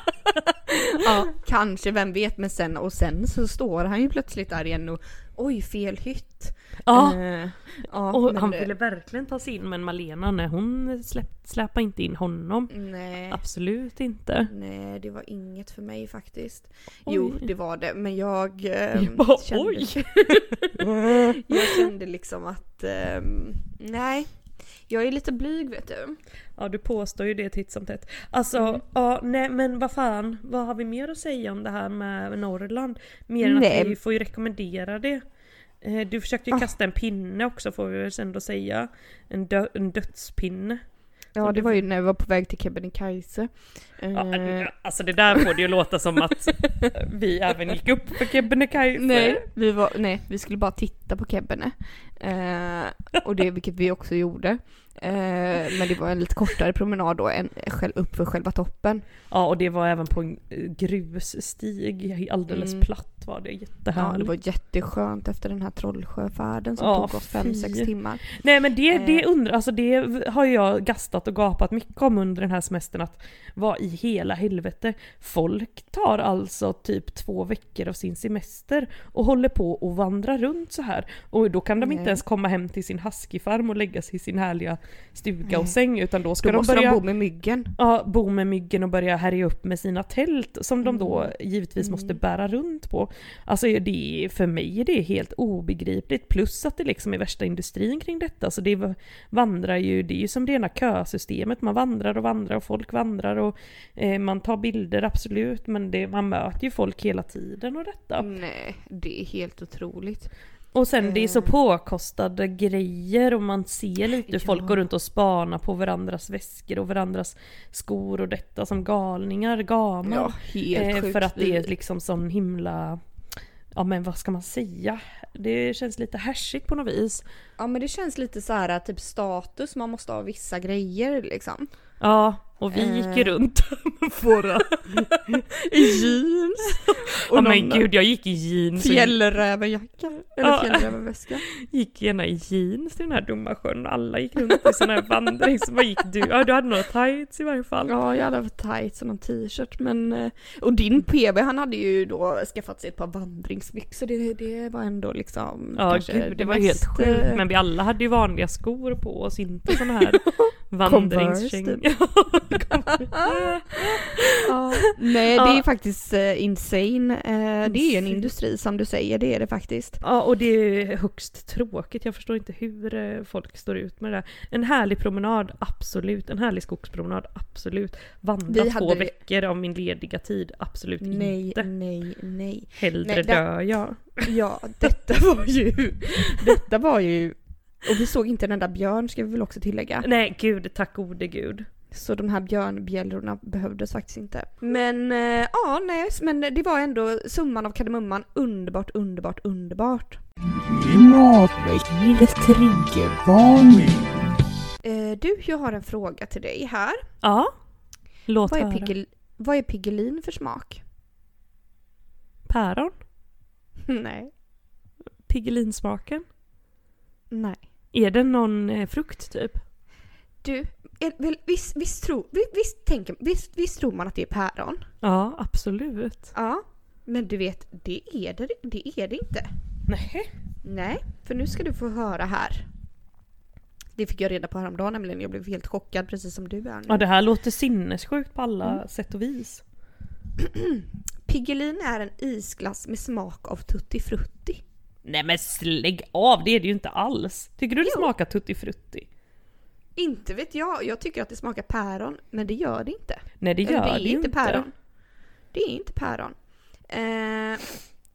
A: ja, kanske, vem vet, men sen och sen så står han ju plötsligt där igen och oj, fel hytt.
B: Ja,
A: Eh, ja
B: och han
A: det-
B: ville verkligen ta sig in men Malena, nej hon släpp, släpade inte in honom.
A: Nej.
B: Absolut inte.
A: Nej, det var inget för mig faktiskt.
B: Oj.
A: Jo, det var det, men jag eh,
B: Jag bara,
A: kände...
B: oj. (laughs)
A: jag kände liksom att, ehm, nej. Jag är lite blyg vet du.
B: Ja du påstår ju det titt som tätt. Alltså,
A: Mm.
B: ja nej men vad fan, vad har vi mer att säga om det här med Norrland? Mer än
A: Nej.
B: att vi får ju rekommendera det. Eh, Du försökte ju
A: Ah.
B: kasta en pinne också får vi väl ändå säga. En, dö- en dödspinne.
A: Ja, det var ju när jag var på väg till Kebnekaise.
B: Ja,
A: Eh,
B: alltså det där får det ju låta som att vi (laughs) även gick upp för Kebnekaise.
A: Nej, vi var, nej, vi skulle bara titta på Kebne. Eh, och det, vilket vi också gjorde. Eh, men det var en lite kortare promenad då, än själv, upp för själva toppen.
B: Ja och det var även på en eh, grusstig, alldeles
A: Mm.
B: platt var det.
A: Ja,
B: Jättehärligt.
A: det var jätteskönt efter den här Trollsjöfärden som
B: Ja,
A: tog oss fem sex timmar.
B: Nej men det, det
A: Eh.
B: undrar, alltså det har jag gastat och gapat mycket om under den här semestern att vad i hela helvete folk tar alltså typ två veckor av sin semester och håller på och vandrar runt så här och då kan de inte
A: Nej.
B: ens komma hem till sin huskyfarm och lägga sig i sin härliga stuga
A: Nej.
B: och säng utan då ska
A: Då
B: de
A: måste
B: börja
A: de bo med myggen.
B: ja, bo med myggen och börja härja upp med sina tält som de då
A: Mm.
B: givetvis
A: Mm.
B: måste bära runt på. Alltså det för mig är det helt obegripligt plus att det liksom är värsta industrin kring detta så det vandrar ju, det är ju som rena kösystemet, man vandrar och vandrar och folk vandrar och eh, man tar bilder absolut men det, man möter ju folk hela tiden och detta.
A: Nej, det är helt otroligt.
B: Och sen det är så
A: Eh.
B: påkostade grejer och man ser lite hur folk
A: Ja.
B: går runt och spanar på varandras väskor och varandras skor och detta som galningar, gamar.
A: Ja, helt
B: eh, för att det är liksom sån himla, ja men vad ska man säga? Det känns lite härsigt på något vis.
A: Ja men det känns lite så här typ status, man måste ha vissa grejer liksom.
B: Ja, Och vi gick
A: Eh.
B: ju runt med (laughs) våra... (laughs)
A: I jeans. Och
B: Ja men gud, jag gick i jeans och
A: Fjällrävenjacka. Eller
B: Ja.
A: fjällrävenväska. (laughs)
B: gick gärna i jeans till den här dumma sjön. Alla gick runt i sån här vandring. Så vad gick du? Ja, du hade några tights i varje fall.
A: Ja, jag hade tights och någon t-shirt men... eh, Och din PB han hade ju då skaffat sig ett par vandringsbyxor. Det, det var ändå liksom...
B: Ja
A: kanske
B: gud, det var helt
A: mest,
B: sjukt.
A: eh,
B: Men vi alla hade ju vanliga skor på oss, inte såna här vandringskängor.
A: Ja. Nej, det är faktiskt eh, insane. Eh, det är ju en industri som du säger, det är det faktiskt.
B: Ja, och det är högst tråkigt. Jag förstår inte hur eh, folk står ut med det där. En härlig promenad, absolut. En härlig skogspromenad, absolut. Vandra
A: Vi
B: två
A: hade-
B: veckor av min lediga tid, absolut
A: Nej,
B: inte.
A: nej, nej.
B: Hellre
A: Nej,
B: dör jag.
A: Ja, detta (laughs) var ju... Detta var ju... Och vi såg inte en enda björn ska vi väl också tillägga.
B: Nej, gud, tack gode gud.
A: Så de här björnbjällrorna behövdes faktiskt inte. Men eh, ja, nej, men det var ändå summan av kardemumman. Underbart, underbart, underbart.
C: Klimatväckningens triggervarning.
A: Eh, du, jag har en fråga till dig här.
B: Ja, låt
A: Vad är,
B: höra.
A: piggel, vad är Piggelin för smak?
B: Päron? (laughs)
A: nej.
B: Piggelinsmaken?
A: Nej.
B: Är det någon eh, frukt typ?
A: Du, visst, tror, visst, visst, tänker, visst, visst tror man att det är päron?
B: Ja, absolut.
A: Ja. Men du vet, det är det, det är det inte.
B: Nej.
A: Nej, för nu ska du få höra här. Det fick jag reda på häromdagen nämligen. Jag blev helt chockad precis som du är nu.
B: Ja, det här låter sinnessjukt på alla
A: Mm.
B: sätt och vis. (clears throat)
A: Piggelin är en isglass med smak av tutti frutti.
B: Nej men lägg av, det är det ju inte alls. Tycker du det
A: Jo.
B: smakar tutti frutti?
A: Inte vet jag, jag tycker att det smakar päron, men det gör det inte.
B: Nej det
A: Eller
B: gör
A: det är
B: det ju
A: inte päron. Det är inte päron. Eh,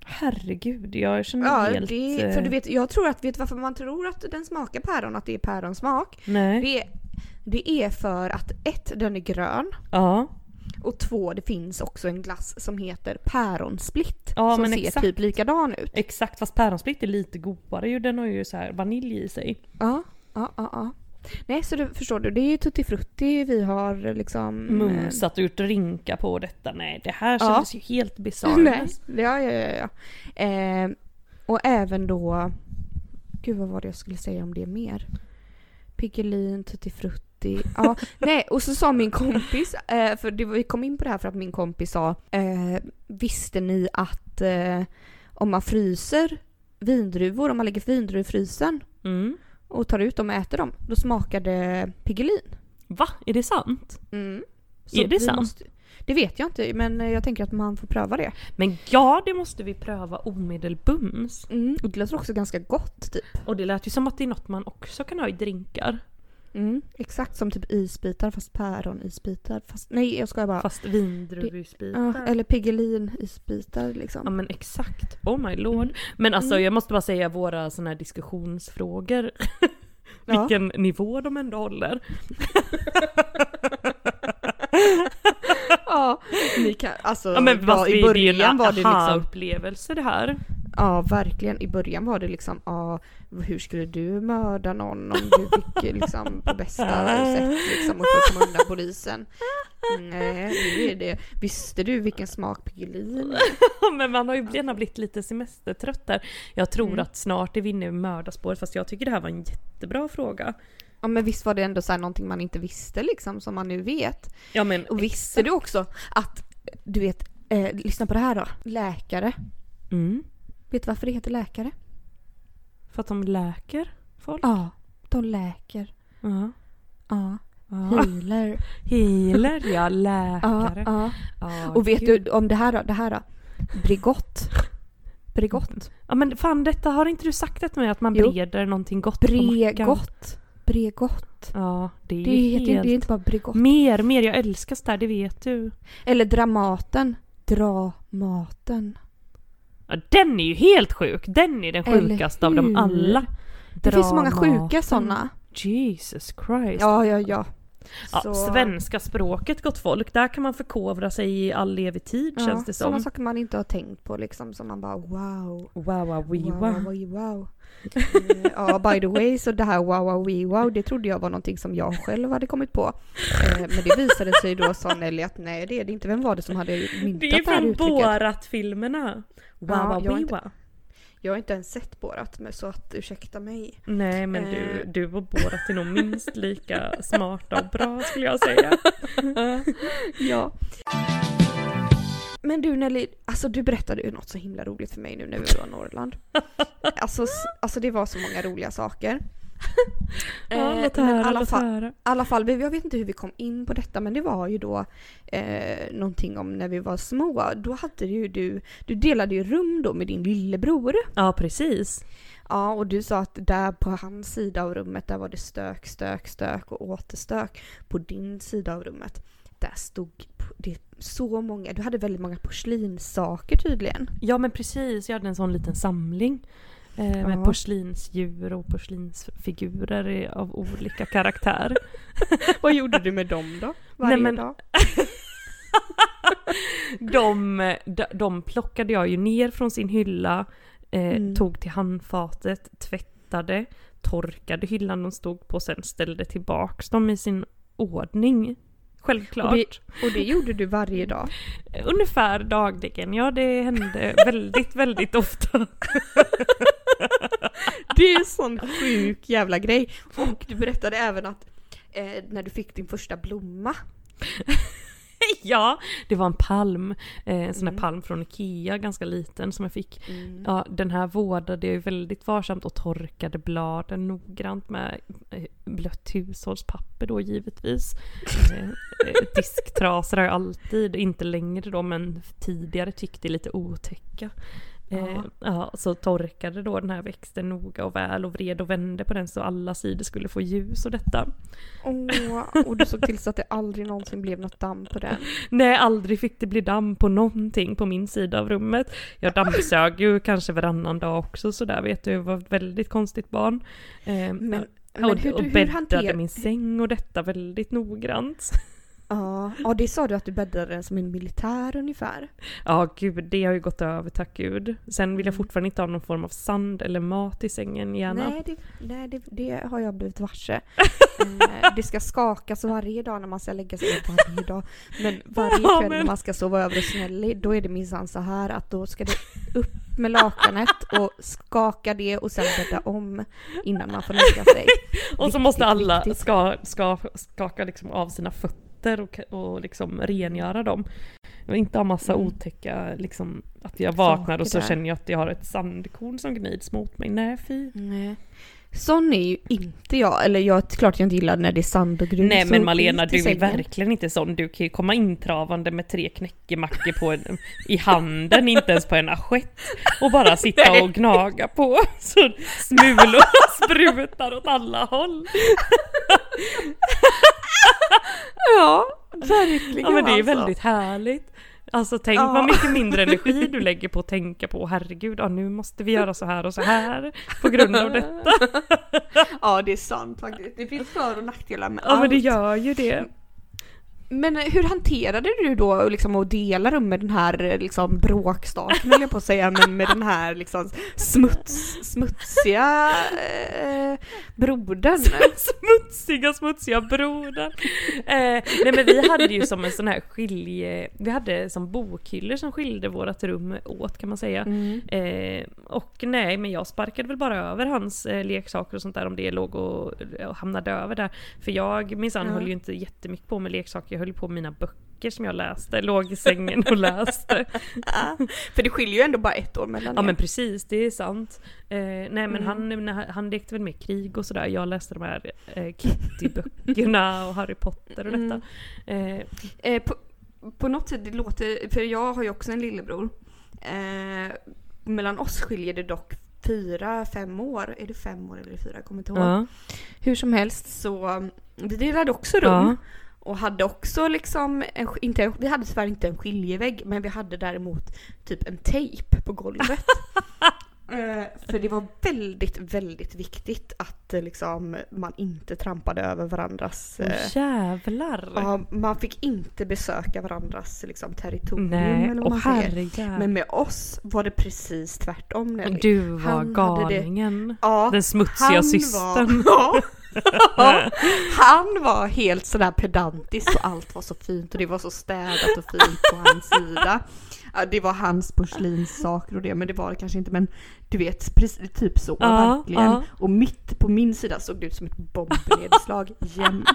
B: Herregud, jag känner
A: ja,
B: helt...
A: det, för
B: eh,
A: du vet, jag tror att, vet varför man tror att den smakar päron, att det är päronsmak?
B: Nej.
A: Det, det är för att ett, den är grön.
B: Ja.
A: Och två, det finns också en glass som heter päronsplitt.
B: Ja,
A: som ser
B: exakt.
A: typ likadan ut.
B: Exakt, fast päronsplitt är lite godare ju. Den har ju så här vanilj i sig.
A: Ja, ja, ja. ja. Nej, så du, förstår du, det är ju tutti frutti vi har liksom... eh,
B: Mumsat och gjort rinka på detta. Nej, det här
A: Ja.
B: kändes ju helt bisarrt. (laughs)
A: Ja, ja, ja. ja. Eh, och även då... Gud, vad var det jag skulle säga om det mer? Piggelin, tutti frutti. Ja, (laughs) nej, och så sa min kompis, eh, för det, vi kom in på det här för att min kompis sa, eh, visste ni att eh, om man fryser vindruvor, om man lägger vindruvor i frysen
B: Mm.
A: Och tar ut dem och äter dem, då smakar det Piggelin.
B: Va? Är det sant?
A: Mm.
B: Är det sant?
A: Måste, det vet jag inte, men jag tänker att man får pröva det.
B: Men ja, det måste vi pröva omedelbums.
A: Mm. Och det låter också ganska gott typ.
B: Och det lät ju som att det är något man också kan ha i drinkar.
A: Mm. Exakt som typ isbitar fast päron-isbitar. Fast, nej jag skojar bara.
B: Fast vindruvsbitar.
A: Ja, eller Piggelin-isbitar liksom.
B: Ja men exakt, oh my lord.
A: Mm.
B: Men alltså
A: Mm.
B: jag måste bara säga våra såna här diskussionsfrågor.
A: Ja.
B: Vilken nivå de ändå håller. (laughs)
A: ja, ni kan, alltså
B: Ja men fast
A: i
B: det är ju en
A: början var det liksom,
B: aha-upplevelse det här.
A: Ja verkligen, i början var det liksom, ja hur skulle du mörda någon om du fick liksom på bästa sätt liksom och få komma undan polisen? Nej, det är det. Visste du vilken smak Piggelin (laughs)
B: men man har ju gärna blivit lite semestertrött där. Jag tror
A: Mm.
B: att snart är vi inne i mördarspåret fast jag tycker det här var en jättebra fråga.
A: Ja men visst var det ändå så här någonting man inte visste liksom som man nu vet.
B: Ja men
A: Och visste du också att, du vet, eh, lyssna på det här då. Läkare.
B: Mm.
A: Vet du varför det heter läkare?
B: För att de läker folk?
A: Ja, de läker.
B: Ja.
A: Ja,
B: ja.
A: healer. (laughs)
B: Healer, ja. Läkare.
A: ja.
B: Ja,
A: Och vet
B: gud.
A: du om det här då? Det här då? Bregott. Bregott.
B: Ja men fan detta, har inte du sagt det till mig att man
A: Jo.
B: breder någonting gott?
A: Bregott. Bregott.
B: Ja, det är
A: Det,
B: ju helt...
A: det är inte bara Bregott.
B: Mer, mer, jag älskar sådär, det vet du.
A: Eller Dramaten. Dramaten.
B: Ja, den är ju helt sjuk! Den är den sjukaste av dem alla.
A: Det finns så många sjuka sådana.
B: Jesus Christ.
A: Ja, ja, ja.
B: Ja,
A: Så-
B: Svenska språket gott folk, där kan man förkovra sig i all evig tid känns det
A: Sådana
B: som.
A: saker man inte har tänkt på liksom som man bara wow.
B: Wow, wow,
A: Wow,
B: wow.
A: wow, wow. Eh, Ja, by the way, så det här wow, wow, wee, wow, det trodde jag var någonting som jag själv hade kommit på. Eh, Men det visade sig då, sa Nelly, att nej det är det inte. Vem var det som hade myntat
B: Det
A: det,
B: är
A: här
B: från
A: uttrycket?
B: Borat-filmerna. Wow,
A: Ja,
B: wow,
A: jag har
B: wee,
A: inte-
B: wow.
A: Jag har inte ens sett Borat, så att ursäkta mig.
B: Nej men du,
A: Eh.
B: du och Borat är nog minst lika (laughs) smarta och bra skulle jag säga.
A: Ja. Men du Nelly, alltså du berättade ju något så himla roligt för mig nu när vi var i Norrland. (laughs) Alltså, alltså det var så många roliga saker. (laughs)
B: Ja,
A: Eh,
B: låt höra,
A: alla
B: låt
A: fall, alla fall, jag vet inte hur vi kom in på detta men det var ju då eh, någonting om när vi var små. Då hade ju du, du delade ju rum då med din lillebror.
B: Ja precis.
A: Ja och du sa att där på hans sida av rummet där var det stök, stök, stök och återstök. På din sida av rummet där stod så många, du hade väldigt många porslinssaker tydligen.
B: Ja men precis, jag hade en sån liten samling. Eh, med
A: Ja.
B: porslinsdjur och porslinsfigurer av olika karaktär. (laughs)
A: Vad gjorde du med dem då? Varje
B: Nej, men-
A: dag? (laughs)
B: De, de, de plockade jag ju ner från sin hylla, eh,
A: Mm.
B: tog till handfatet, tvättade, torkade hyllan de stod på, sen ställde tillbaks dem i sin ordning. Självklart.
A: Och det- Och det gjorde du varje dag? (laughs)
B: Ungefär dagligen, ja det hände väldigt, (laughs) väldigt ofta.
A: Det är en sån sjuk jävla grej. Och du berättade även att eh, när du fick din första blomma. (laughs)
B: ja, det var en palm, eh, en sån här
A: Mm.
B: palm från Ikea, ganska liten som jag fick. Ja, den här vårdade jag väldigt varsamt och torkade bladen noggrant med eh, blött hushållspapper då givetvis. Eh, eh, (laughs) disktrasor har jag alltid, inte längre då men tidigare tyckte lite otäcka. Eh,
A: Ja.
B: ja, så torkade då den här växten noga och väl och vred och vände på den så alla sidor skulle få ljus och detta.
A: Åh, och du såg till så att det aldrig någonsin blev något damm på den. (laughs)
B: Nej, aldrig fick det bli damm på någonting på min sida av rummet. Jag dammsög ju kanske varannan dag också så där vet du, jag var ett väldigt konstigt barn. Eh,
A: Men,
B: och,
A: hur,
B: och
A: hur
B: bäddade
A: hanterar...
B: min säng och detta väldigt noggrant.
A: Ja, ja, det sa du att du bäddade den som en militär ungefär.
B: Ja gud, det har ju gått över tack gud. Sen vill jag
A: Mm.
B: fortfarande inte ha någon form av sand eller mat i sängen gärna.
A: Nej, det, nej det, det har jag blivit varse. (laughs) eh, det ska skakas varje dag när man ska lägga sig varje dag. Men varje
B: Ja,
A: kväll
B: men-
A: när man ska sova över hos Nelly, då är det minsann så här att då ska det upp med lakanet och skaka det och sen bädda om innan man får lägga sig. (laughs)
B: och så
A: Viktigt,
B: måste alla
A: viktigt.
B: ska, ska, skaka liksom av sina fötter och, och liksom rengöra dem. Och inte ha massa
A: Mm.
B: otäcka, liksom att jag vaknar och så
A: Saker där.
B: känner jag att jag har ett sandkorn som gnids mot mig. Nej fy.
A: Nej. Sån är ju inte jag, eller jag, klart jag inte gillar när det är sand och grus
B: Nej men Malena du är verkligen inte sån. Du kan ju komma intravande med tre knäckemackor på en, i handen, inte ens på en assiett. Och bara (laughs) sitta och gnaga på. Så smulorna sprutar åt alla håll. (laughs)
A: Ja, verkligen
B: Ja men det är
A: alltså.
B: väldigt härligt. Alltså tänk
A: Ja.
B: vad mycket mindre energi (laughs) du lägger på att tänka på, herregud, ja, nu måste vi göra så här och så här på grund av detta. (laughs)
A: Ja det är sant faktiskt. Det finns för och nackdelar med
B: Ja men det
A: allt.
B: gör ju det.
A: Men hur hanterade du då liksom att dela rum med den här liksom bråkstaken höll jag på att säga, men med den här liksom smuts, smutsiga eh, brodern? (laughs)
B: Smutsiga, smutsiga brodern. Eh, nej men vi hade ju som en sån här skilje, vi hade som bokhyllor som skilde vårat rum åt kan man säga.
A: Mm.
B: Eh, och nej, men jag sparkade väl bara över hans eh, leksaker och sånt där om det låg och, och hamnade över där. För jag minsann
A: Ja.
B: höll ju inte jättemycket på med leksaker, jag höll på med mina böcker som jag läste, låg i sängen och läste. (laughs)
A: För det skiljer ju ändå bara ett år mellan
B: Ja
A: er.
B: men precis, det är sant. Eh, nej men
A: Mm.
B: han, han, lekte väl med krig och sådär, jag läste de här eh, Kitty-böckerna och Harry Potter och detta. Eh,
A: Eh, på, på något sätt, det låter, för jag har ju också en lillebror. Eh, mellan oss skiljer det dock fyra, fem år. Är det fem år eller fyra? Jag kommer inte ihåg.
B: ja.
A: Hur som helst så, mm, vi delade också rum.
B: Ja.
A: Och hade också liksom, en, inte, vi hade tyvärr inte en skiljevägg men vi hade däremot typ en tejp på golvet. (laughs) Eh, för det var väldigt, väldigt viktigt att eh, liksom, man inte trampade över varandras... Eh,
B: jävlar!
A: ja, man fick inte besöka varandras liksom, territorium
B: Nej,
A: eller vad man säger. Men med oss var det precis tvärtom Nelly.
B: Du var
A: Han
B: galningen.
A: Ja,
B: Den smutsiga systern.
A: Var, (laughs) ja, han var helt sådär pedantisk och allt var så fint och det var så städat och fint på hans sida. Det var hans porslinssaker och det, men det var det kanske inte. Men du vet, precis, typ så
B: Ja,
A: verkligen.
B: ja.
A: Och mitt på min sida såg det ut som ett bombnedslag jämt.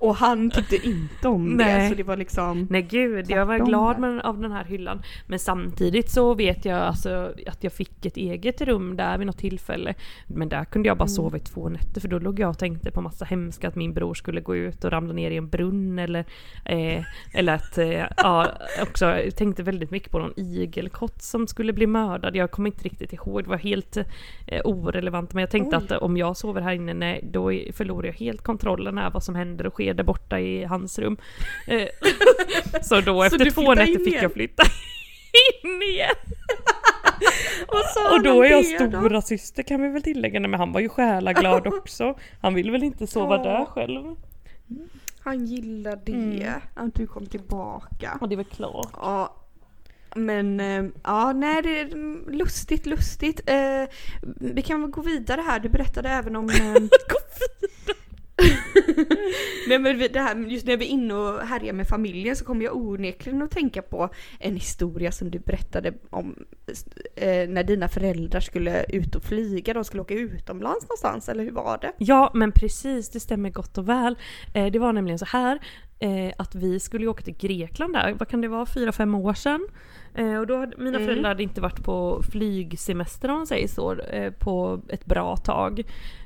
A: Och han tyckte inte om det,
B: Nej.
A: så det var liksom...
B: Nej gud, jag var glad med, av den här hyllan. Men samtidigt så vet jag alltså att jag fick ett eget rum där vid något tillfälle. Men där kunde jag bara
A: Mm.
B: sova i två nätter för då låg jag och tänkte på massa hemska, att min bror skulle gå ut och ramla ner i en brunn eller, eh, eller att, eh, ja, också jag tänkte väldigt mycket på någon igelkott som skulle bli mördad. Jag kommer inte riktigt ihåg, det var helt eh, orelevant. Men jag tänkte
A: Oj.
B: att om jag sover här inne, nej, då förlorar jag helt kontrollen över vad som händer och sker där borta i hans rum. (laughs) Eh, så då efter
A: du
B: två nätter fick jag flytta (laughs) in igen. (laughs)
A: Sa
B: Och då är jag
A: det då?
B: stora syster kan vi väl tillägga, Nej, men han var ju själaglad också. Han vill väl inte sova
A: Ja.
B: där själv.
A: Han gillar det,
B: Mm.
A: att du kom tillbaka.
B: Och det är väl klart.
A: Ja. Men eh, ja, nej det är lustigt, lustigt. Eh, vi kan väl gå vidare här. Du berättade även om... Eh, nej men det här, just när vi är inne och härjar med familjen så kommer jag onekligen att tänka på en historia som du berättade om eh, när dina föräldrar skulle ut och flyga. De skulle åka utomlands någonstans, eller hur var det?
B: Ja, men precis, det stämmer gott och väl. Eh, det var nämligen så här eh, att vi skulle åka till Grekland där, vad kan det vara, fyra, fem år sedan. Eh, och då hade, mina
A: Mm.
B: föräldrar hade inte varit på flygsemester om man säger så, eh, på ett bra tag.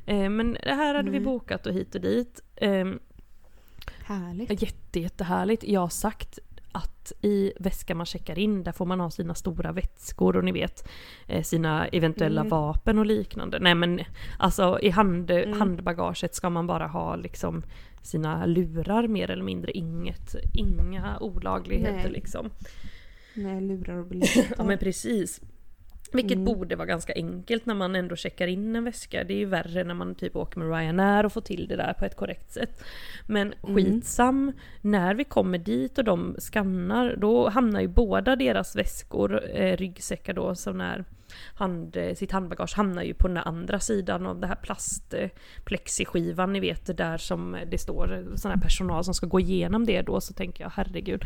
B: Eh, men det här hade vi
A: Mm.
B: bokat och hit och dit.
A: Härligt.
B: Jätte, jättehärligt. Jag har sagt att i väskan man checkar in, där får man ha sina stora vätskor och ni vet eh, sina eventuella
A: Mm.
B: vapen och liknande. Nej men alltså i hand,
A: Mm.
B: handbagaget ska man bara ha liksom sina lurar mer eller mindre. Inget, inga olagligheter
A: Nej.
B: liksom.
A: Nej, lurar och (laughs) biljetter.
B: Ja men precis. Vilket
A: Mm.
B: borde vara ganska enkelt när man ändå checkar in en väska. Det är ju värre när man typ åker med Ryanair och får till det där på ett korrekt sätt. Men
A: Mm.
B: skitsam, när vi kommer dit och de skannar, då hamnar ju båda deras väskor, eh, ryggsäckar då, sån här hand, sitt handbagage hamnar ju på den andra sidan av det här plastplexiskivan, ni vet där som det står sån här personal som ska gå igenom det då, så tänker jag herregud.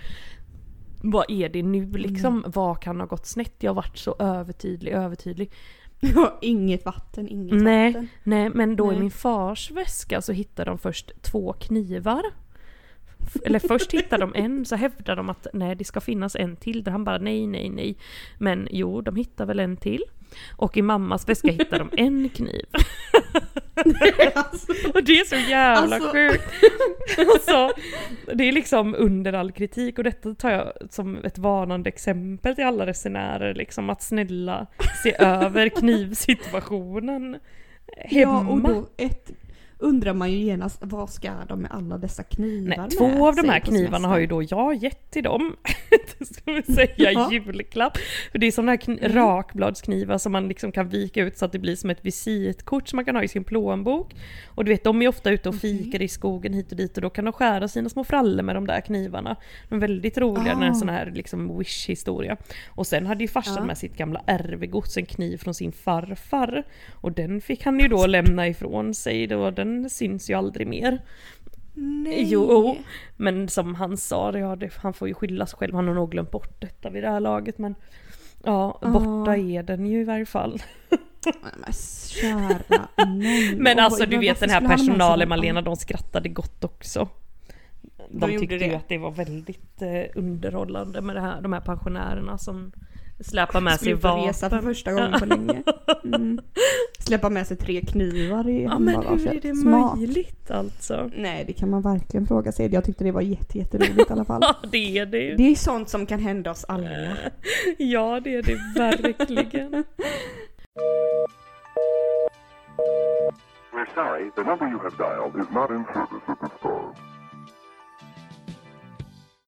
B: Vad är det nu liksom?
A: Mm.
B: Vad kan ha gått snett? Jag har varit så övertydlig, övertydlig.
A: Ja, inget vatten, inget
B: Nej.
A: vatten.
B: Nej, men då
A: Nej.
B: i min fars väska så hittade de först två knivar. Eller först hittade de en, så hävdade de att nej det ska finnas en till. Där han bara nej, nej, nej. Men jo, de hittar väl en till. Och i mammas väska hittade de en kniv. (laughs)
A: Alltså, (laughs)
B: Och det är så jävla
A: Alltså.
B: sjukt. (laughs) Alltså, det är liksom under all kritik och detta tar jag som ett varnande exempel till alla resenärer. Liksom att snälla se (laughs) över knivsituationen hemma.
A: Ja, och då ett, undrar man ju genast vad ska de med alla dessa knivar
B: Nej,
A: med
B: två av de här knivarna har ju då jag gett till dem. (laughs) Det ska vi (laughs) säga
A: Ja.
B: julklapp. För det är sådana här
A: Mm.
B: rakbladsknivar som man liksom kan vika ut så att det blir som ett visitkort som man kan ha i sin plånbok. Och du vet, de är ofta ute och fikar i skogen hit och dit och då kan de skära sina små frallor med de där knivarna. De är väldigt roliga,
A: Ah.
B: en sån här liksom wish-historia. Och sen hade ju farsan
A: Ja.
B: med sitt gamla RV-gods, en kniv från sin farfar. Och den fick han ju då lämna ifrån sig, då, den syns ju aldrig mer.
A: Nej.
B: Jo, men som han sa, ja, det, han får ju skylla sig själv, han har nog glömt bort detta vid det här laget men Ja,
A: Ah.
B: borta är den ju i varje fall.
A: Men kära. (laughs)
B: Men alltså du
A: men
B: vet den här personalen
A: den?
B: Malena, de skrattade gott också. De,
A: De
B: tyckte ju att det var väldigt eh, underhållande med det här, de här pensionärerna som släpar med sig
A: och resa för
B: vapen.
A: första gången på länge. (laughs) Mm. Släppa med sig tre knivar i
B: Ja men hur
A: handbagaget.
B: är det
A: Smart.
B: möjligt alltså?
A: Nej det kan man verkligen fråga sig. Jag tyckte det var jätte, jätteroligt i alla fall. (laughs)
B: Ja det är det ju.
A: Det är sånt som kan hända oss alla. (laughs)
B: Ja det är det verkligen.
D: We're sorry, the number you have dialed is not in service at this time.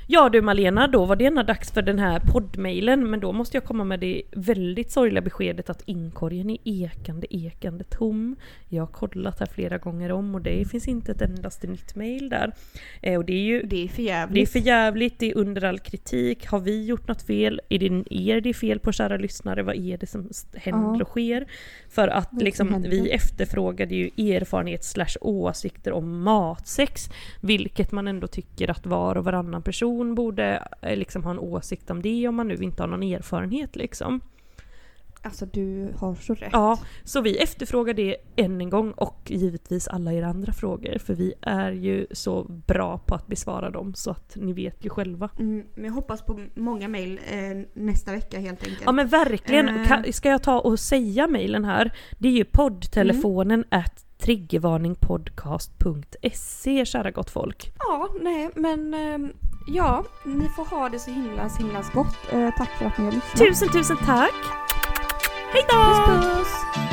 B: Ja du Malena, då var det ena dags för den här poddmailen men då måste jag komma med det väldigt sorgliga beskedet att inkorgen är ekande, ekande tom. Jag har kollat här flera gånger om och det finns inte ett endaste nytt mail där. Eh, och det är ju
A: Det är för
B: det är
A: jävligt.
B: för jävligt, det är under all kritik. Har vi gjort något fel? Är det er det är fel på kära lyssnare? Vad är det som händer och sker? För att liksom, vi efterfrågade ju erfarenhet slash åsikter om matsex. Vilket man ändå tycker att var och varannan person borde eh, liksom ha en åsikt om det om man nu inte har någon erfarenhet liksom.
A: Alltså du har så rätt.
B: Ja, så vi efterfrågar det än en gång och givetvis alla era andra frågor för vi är ju så bra på att besvara dem så att ni vet ju själva.
A: Mm, men jag hoppas på många mail eh, nästa vecka helt enkelt.
B: Ja men verkligen,
A: Eh.
B: Ka- ska jag ta och säga mejlen här? Det är ju poddtelefonen at triggervarningpodcast.se kära gott folk.
A: Ja, nej men ehm, ja, ni får ha det så himla himla gott. Eh, tack för att ni har lyssnat.
B: Tusen tusen tack! Hej då!
A: Puss puss!